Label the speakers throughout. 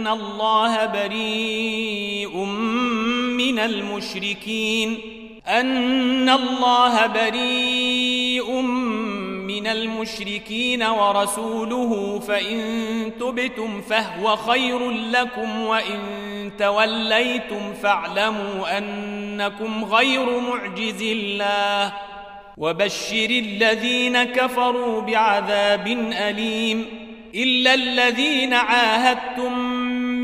Speaker 1: أن الله بريء من المشركين أن الله بريء من المشركين ورسوله فإن تبتم فهو خير لكم وإن توليتم فاعلموا أنكم غير معجز الله وبشر الذين كفروا بعذاب أليم إلا الذين عاهدتم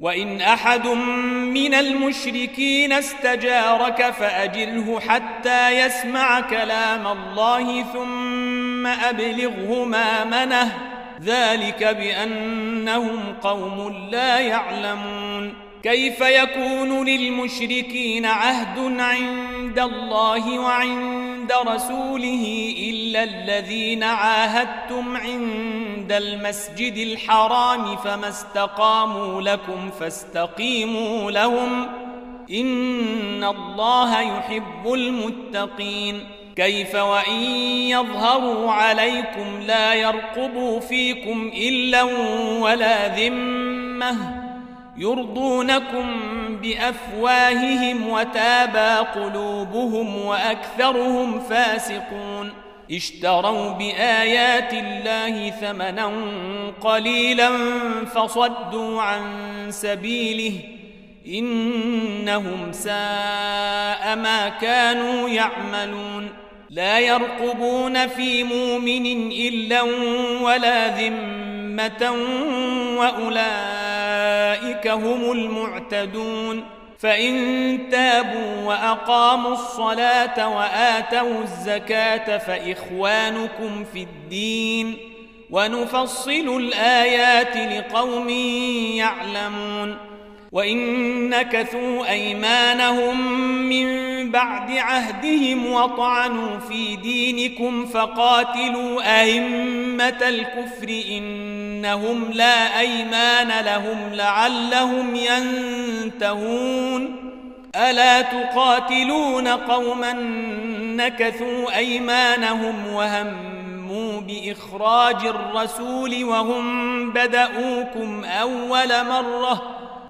Speaker 1: وإن أحد من المشركين استجارك فأجله حتى يسمع كلام الله ثم أبلغه مامنه ذلك بأنهم قوم لا يعلمون كيف يكون للمشركين عهد عند الله وعند رسوله الا الذين عاهدتم عند المسجد الحرام فما استقاموا لكم فاستقيموا لهم ان الله يحب المتقين كيف وان يظهروا عليكم لا يرقبوا فيكم الا ولا ذمه يرضونكم بافواههم وتابى قلوبهم واكثرهم فاسقون اشتروا بايات الله ثمنا قليلا فصدوا عن سبيله انهم ساء ما كانوا يعملون لا يرقبون في مؤمن الا ولا ذمه واولئك أولئك هم المعتدون فإن تابوا وأقاموا الصلاة وآتوا الزكاة فإخوانكم في الدين ونفصل الآيات لقوم يعلمون وإن نكثوا أيمانهم من بعد عهدهم وطعنوا في دينكم فقاتلوا أئمة الكفر إنهم لا أيمان لهم لعلهم ينتهون ألا تقاتلون قوما نكثوا أيمانهم وهموا بإخراج الرسول وهم بدؤوكم أول مرة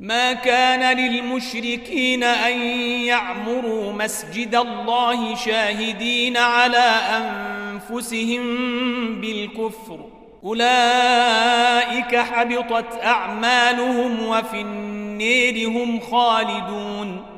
Speaker 1: ما كان للمشركين ان يعمروا مسجد الله شاهدين على انفسهم بالكفر اولئك حبطت اعمالهم وفي النير هم خالدون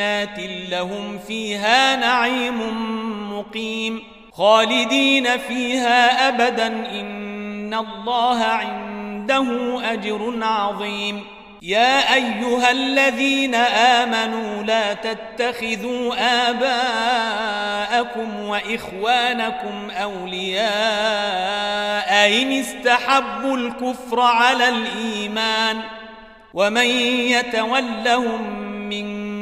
Speaker 1: جنات لهم فيها نعيم مقيم خالدين فيها أبدا إن الله عنده أجر عظيم يا أيها الذين آمنوا لا تتخذوا آباءكم وإخوانكم أولياء إن استحبوا الكفر على الإيمان ومن يتولهم منكم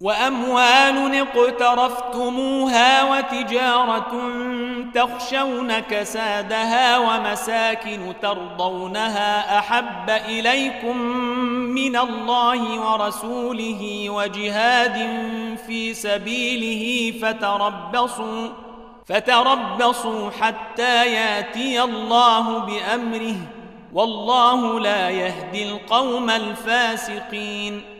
Speaker 1: واموال اقترفتموها وتجاره تخشون كسادها ومساكن ترضونها احب اليكم من الله ورسوله وجهاد في سبيله فتربصوا فتربصوا حتى ياتي الله بامره والله لا يهدي القوم الفاسقين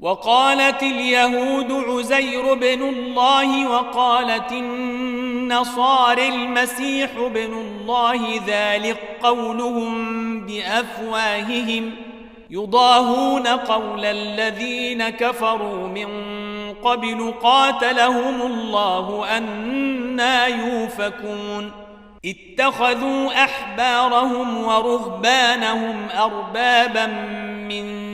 Speaker 1: وقالت اليهود عزير بن الله وقالت النصارى المسيح بن الله ذلك قولهم بافواههم يضاهون قول الذين كفروا من قبل قاتلهم الله انا يوفكون اتخذوا احبارهم ورهبانهم اربابا من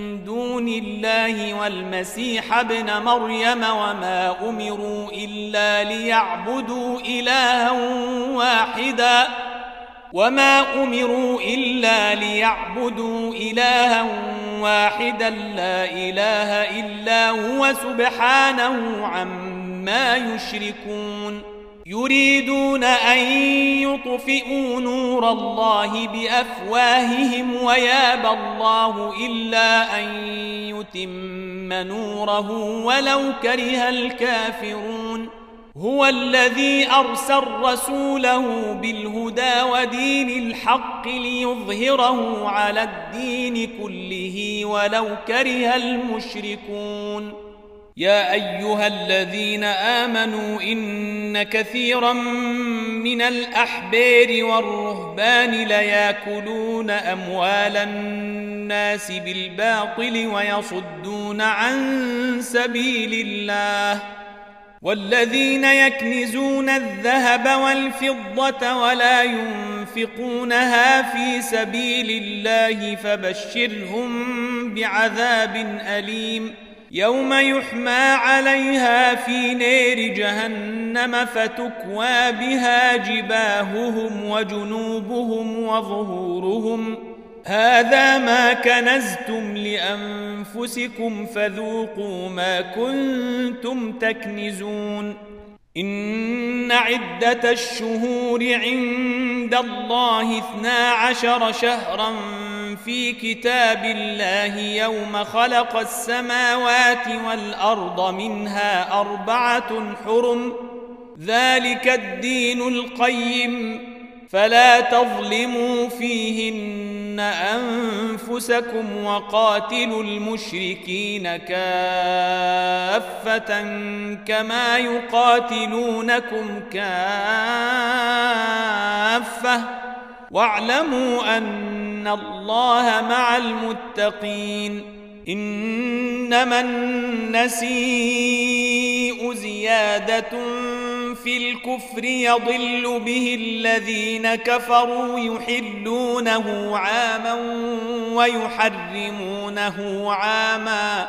Speaker 1: دون الله والمسيح ابن مريم وما امروا الا ليعبدوا الها واحدا وما امروا الا ليعبدوا الها واحدا لا اله الا هو سبحانه عما يشركون يريدون أن يطفئوا نور الله بأفواههم ويابى الله إلا أن يتم نوره ولو كره الكافرون هو الذي أرسل رسوله بالهدى ودين الحق ليظهره على الدين كله ولو كره المشركون يا ايها الذين امنوا ان كثيرا من الاحبار والرهبان لياكلون اموال الناس بالباطل ويصدون عن سبيل الله والذين يكنزون الذهب والفضه ولا ينفقونها في سبيل الله فبشرهم بعذاب اليم يوم يحمى عليها في نير جهنم فتكوى بها جباههم وجنوبهم وظهورهم هذا ما كنزتم لانفسكم فذوقوا ما كنتم تكنزون ان عده الشهور عند الله اثنا عشر شهرا في كتاب الله يوم خلق السماوات والارض منها اربعه حرم ذلك الدين القيم فلا تظلموا فيهن انفسكم وقاتلوا المشركين كافه كما يقاتلونكم كافه واعلموا ان الله مع المتقين انما النسيء زياده في الكفر يضل به الذين كفروا يحلونه عاما ويحرمونه عاما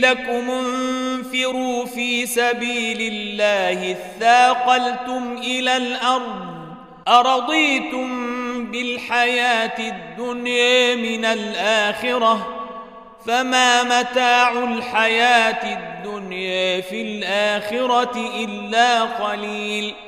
Speaker 1: لكم انفروا في سبيل الله اثاقلتم إلى الأرض أرضيتم بالحياة الدنيا من الآخرة فما متاع الحياة الدنيا في الآخرة إلا قليل ۖ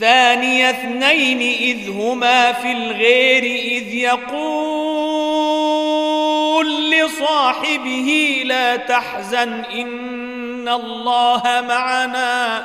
Speaker 1: ثاني اثنين إذ هما في الغير إذ يقول لصاحبه لا تحزن إن الله معنا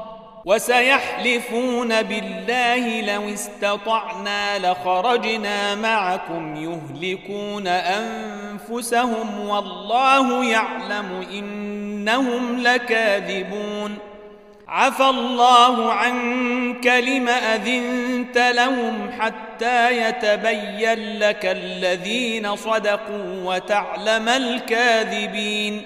Speaker 1: وسيحلفون بالله لو استطعنا لخرجنا معكم يهلكون انفسهم والله يعلم انهم لكاذبون عفى الله عنك لم اذنت لهم حتى يتبين لك الذين صدقوا وتعلم الكاذبين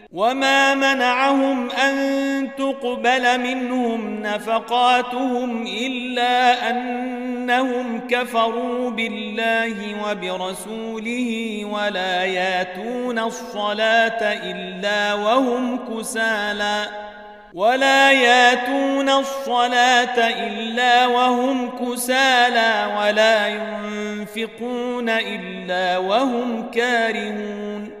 Speaker 1: وما منعهم أن تقبل منهم نفقاتهم إلا أنهم كفروا بالله وبرسوله ولا ياتون الصلاة إلا وهم كسالى ولا ياتون الصلاة إلا وهم كسالى ولا ينفقون إلا وهم كارهون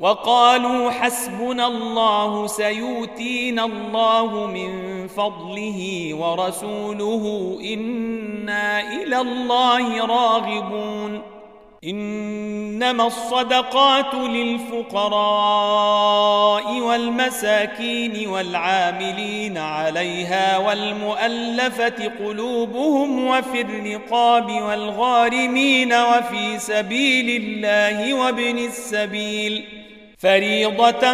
Speaker 1: وقالوا حسبنا الله سيؤتينا الله من فضله ورسوله انا الى الله راغبون انما الصدقات للفقراء والمساكين والعاملين عليها والمؤلفه قلوبهم وفي الرقاب والغارمين وفي سبيل الله وابن السبيل فريضة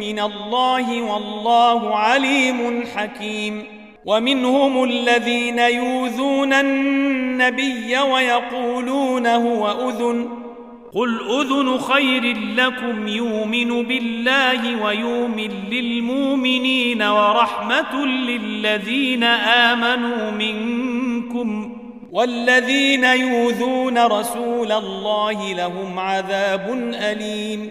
Speaker 1: من الله والله عليم حكيم ومنهم الذين يوذون النبي ويقولون هو أذن قل أذن خير لكم يؤمن بالله ويؤمن للمؤمنين ورحمة للذين آمنوا منكم والذين يوذون رسول الله لهم عذاب أليم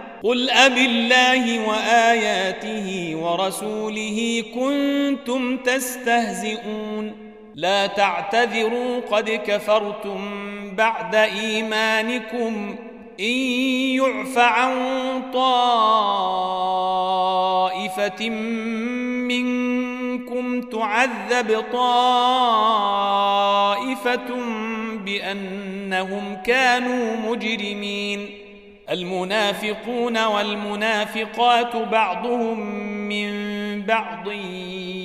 Speaker 1: قل أب الله وآياته ورسوله كنتم تستهزئون لا تعتذروا قد كفرتم بعد إيمانكم إن يعف عن طائفة منكم تعذب طائفة بأنهم كانوا مجرمين المنافقون والمنافقات بعضهم من بعض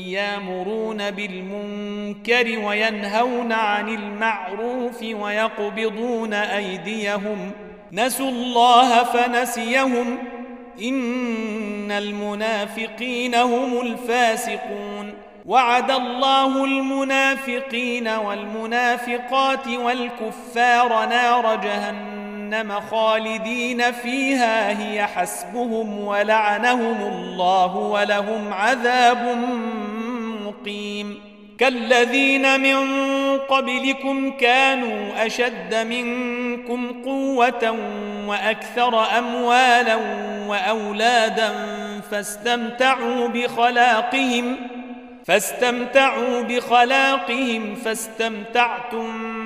Speaker 1: يامرون بالمنكر وينهون عن المعروف ويقبضون ايديهم نسوا الله فنسيهم ان المنافقين هم الفاسقون وعد الله المنافقين والمنافقات والكفار نار جهنم جهنم خالدين فيها هي حسبهم ولعنهم الله ولهم عذاب مقيم كالذين من قبلكم كانوا اشد منكم قوه واكثر اموالا واولادا فاستمتعوا بخلاقهم فاستمتعوا بخلاقهم فاستمتعتم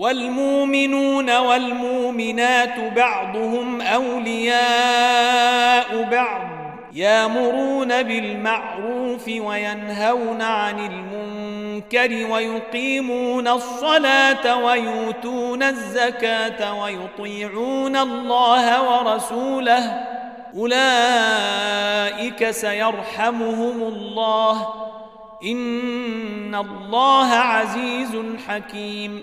Speaker 1: والمؤمنون والمؤمنات بعضهم اولياء بعض يامرون بالمعروف وينهون عن المنكر ويقيمون الصلاه ويؤتون الزكاه ويطيعون الله ورسوله اولئك سيرحمهم الله ان الله عزيز حكيم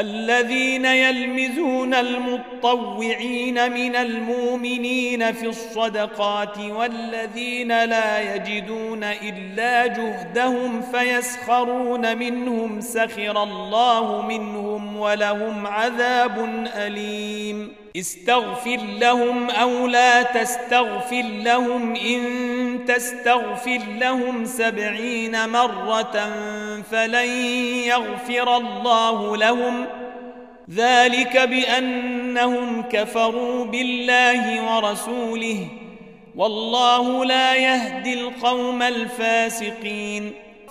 Speaker 1: الذين يلمزون المطوعين من المؤمنين في الصدقات والذين لا يجدون الا جهدهم فيسخرون منهم سخر الله منهم ولهم عذاب أليم استغفر لهم أو لا تستغفر لهم إن تستغفر لهم سبعين مرة فلن يغفر الله لهم ذلك بأنهم كفروا بالله ورسوله والله لا يهدي القوم الفاسقين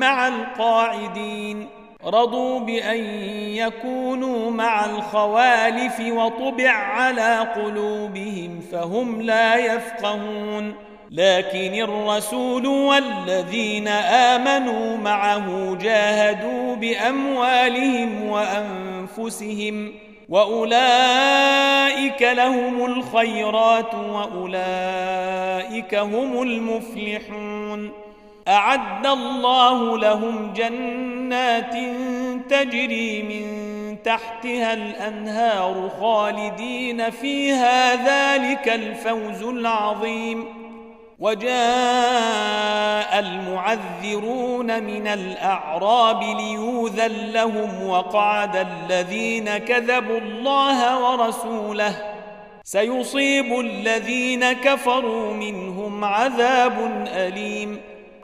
Speaker 1: مع القاعدين رضوا بأن يكونوا مع الخوالف وطبع على قلوبهم فهم لا يفقهون لكن الرسول والذين آمنوا معه جاهدوا بأموالهم وأنفسهم واولئك لهم الخيرات واولئك هم المفلحون أعد الله لهم جنات تجري من تحتها الأنهار خالدين فيها ذلك الفوز العظيم وجاء المعذرون من الأعراب ليوذن لهم وقعد الذين كذبوا الله ورسوله سيصيب الذين كفروا منهم عذاب أليم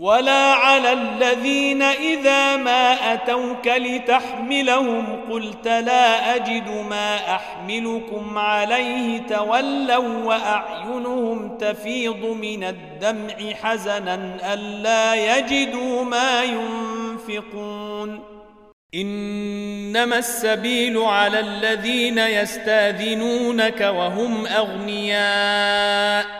Speaker 1: ولا على الذين اذا ما اتوك لتحملهم قلت لا اجد ما احملكم عليه تولوا واعينهم تفيض من الدمع حزنا الا يجدوا ما ينفقون انما السبيل على الذين يستاذنونك وهم اغنياء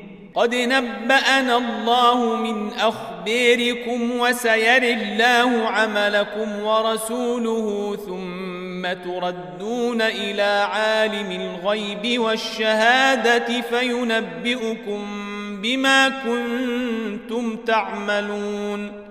Speaker 1: قد نبأنا الله من أخباركم وسيري الله عملكم ورسوله ثم تردون إلى عالم الغيب والشهادة فينبئكم بما كنتم تعملون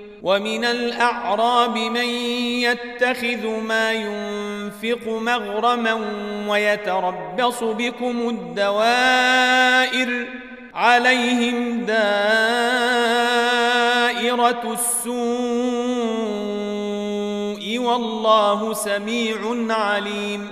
Speaker 1: ومن الأعراب من يتخذ ما ينفق مغرما ويتربص بكم الدوائر عليهم دائرة السوء والله سميع عليم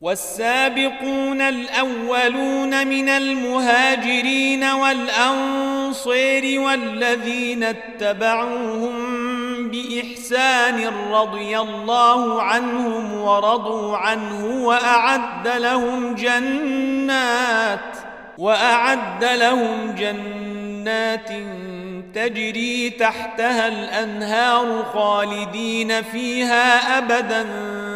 Speaker 1: والسابقون الأولون من المهاجرين والأنصير والذين اتبعوهم بإحسان رضي الله عنهم ورضوا عنه وأعد لهم جنات وأعد لهم جنات تجري تحتها الأنهار خالدين فيها أبدا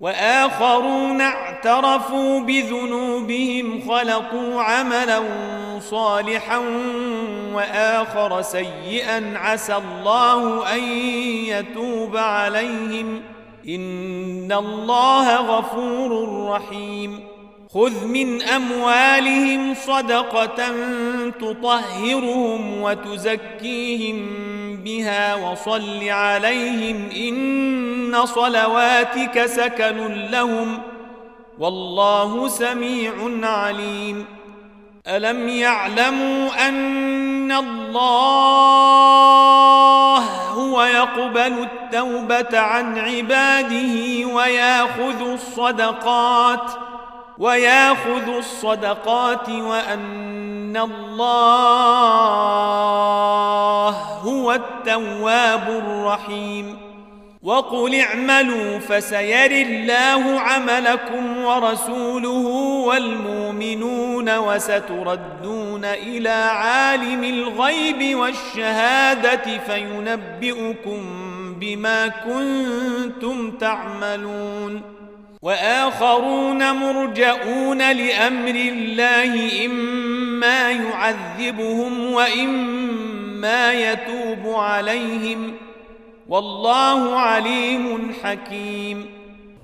Speaker 1: واخرون اعترفوا بذنوبهم خلقوا عملا صالحا واخر سيئا عسى الله ان يتوب عليهم ان الله غفور رحيم خذ من اموالهم صدقه تطهرهم وتزكيهم بها وصل عليهم ان صلواتك سكن لهم والله سميع عليم الم يعلموا ان الله هو يقبل التوبه عن عباده وياخذ الصدقات وياخذ الصدقات وان الله هو التواب الرحيم وقل اعملوا فسيري الله عملكم ورسوله والمؤمنون وستردون الى عالم الغيب والشهاده فينبئكم بما كنتم تعملون واخرون مرجئون لامر الله اما يعذبهم واما يتوب عليهم والله عليم حكيم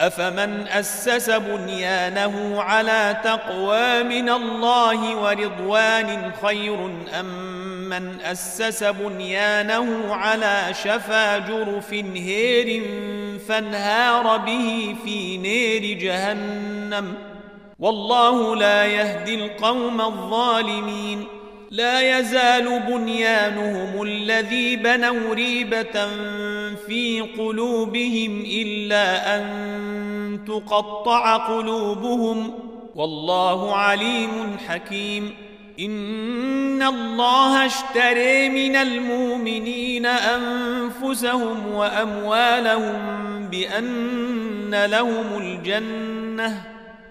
Speaker 1: أفمن أسس بنيانه على تقوى من الله ورضوان خير أم من أسس بنيانه على شفا جرف هير فانهار به في نير جهنم والله لا يهدي القوم الظالمين لا يزال بنيانهم الذي بنوا ريبة في قلوبهم إلا أن تقطع قلوبهم والله عليم حكيم إن الله اشتري من المؤمنين أنفسهم وأموالهم بأن لهم الجنة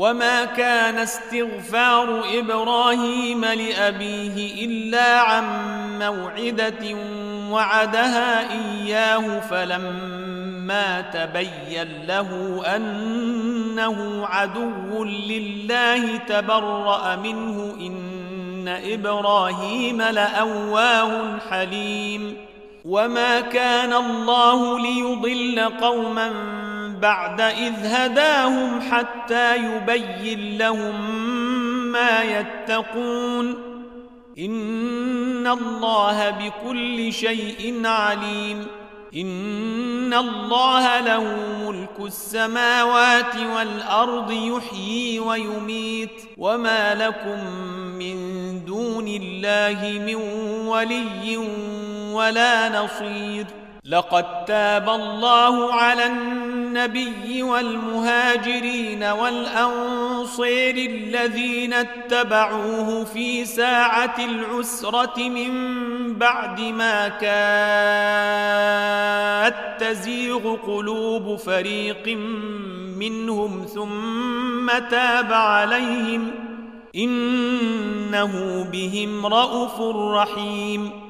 Speaker 1: وما كان استغفار ابراهيم لابيه الا عن موعده وعدها اياه فلما تبين له انه عدو لله تبرا منه ان ابراهيم لاواه حليم وما كان الله ليضل قوما بعد إذ هداهم حتى يبين لهم ما يتقون إن الله بكل شيء عليم إن الله له ملك السماوات والأرض يحيي ويميت وما لكم من دون الله من ولي ولا نصير لقد تاب الله على النبي والمهاجرين والأنصير الذين اتبعوه في ساعة العسرة من بعد ما كاد تزيغ قلوب فريق منهم ثم تاب عليهم إنه بهم رءوف رحيم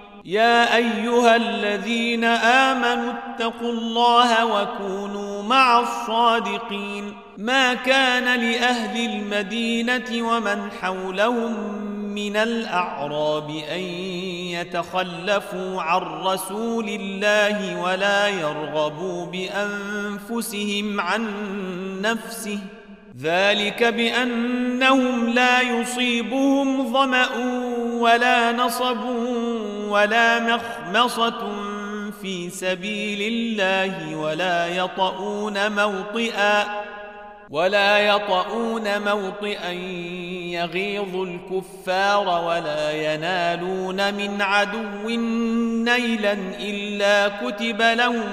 Speaker 1: يا ايها الذين امنوا اتقوا الله وكونوا مع الصادقين ما كان لاهل المدينه ومن حولهم من الاعراب ان يتخلفوا عن رسول الله ولا يرغبوا بانفسهم عن نفسه ذلك بانهم لا يصيبهم ظما ولا نصب ولا مخمصة في سبيل الله ولا يطؤون موطئا ولا يطؤون موطئا يغيظ الكفار ولا ينالون من عدو نيلا إلا كتب لهم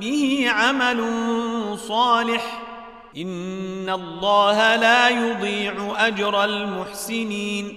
Speaker 1: به عمل صالح إن الله لا يضيع أجر المحسنين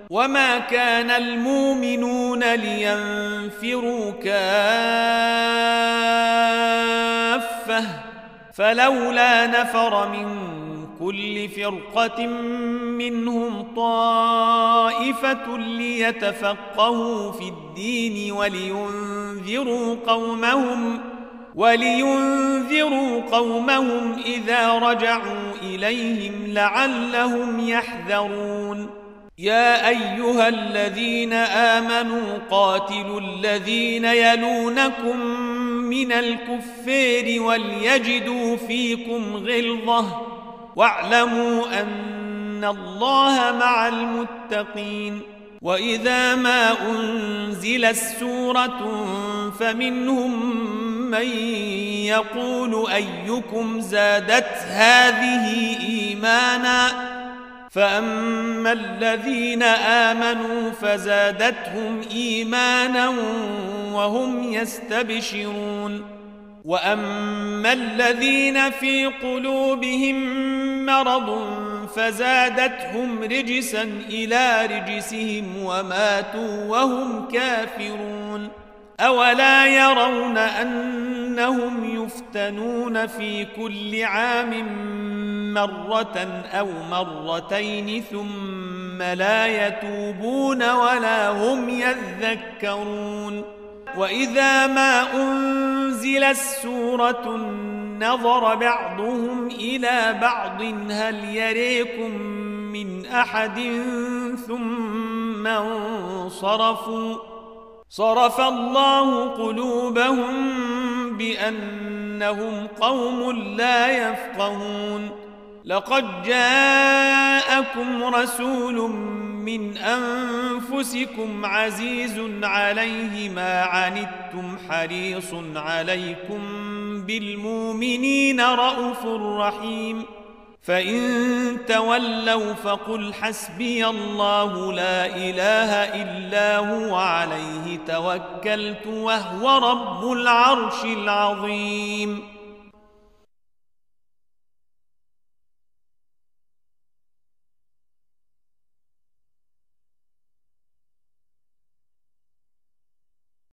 Speaker 1: وما كان المؤمنون لينفروا كافه فلولا نفر من كل فرقة منهم طائفة ليتفقهوا في الدين ولينذروا قومهم ولينذروا قومهم إذا رجعوا إليهم لعلهم يحذرون يا ايها الذين امنوا قاتلوا الذين يلونكم من الكفار وليجدوا فيكم غلظه واعلموا ان الله مع المتقين واذا ما انزلت سوره فمنهم من يقول ايكم زادت هذه ايمانا فاما الذين امنوا فزادتهم ايمانا وهم يستبشرون واما الذين في قلوبهم مرض فزادتهم رجسا الى رجسهم وماتوا وهم كافرون اولا يرون انهم يفتنون في كل عام مرة أو مرتين ثم لا يتوبون ولا هم يذكرون وإذا ما أنزل السورة نظر بعضهم إلى بعض هل يريكم من أحد ثم انصرفوا صرف الله قلوبهم بأنهم قوم لا يفقهون لقد جاءكم رسول من انفسكم عزيز عليه ما عنتم حريص عليكم بالمؤمنين رءوف رحيم فان تولوا فقل حسبي الله لا اله الا هو عليه توكلت وهو رب العرش العظيم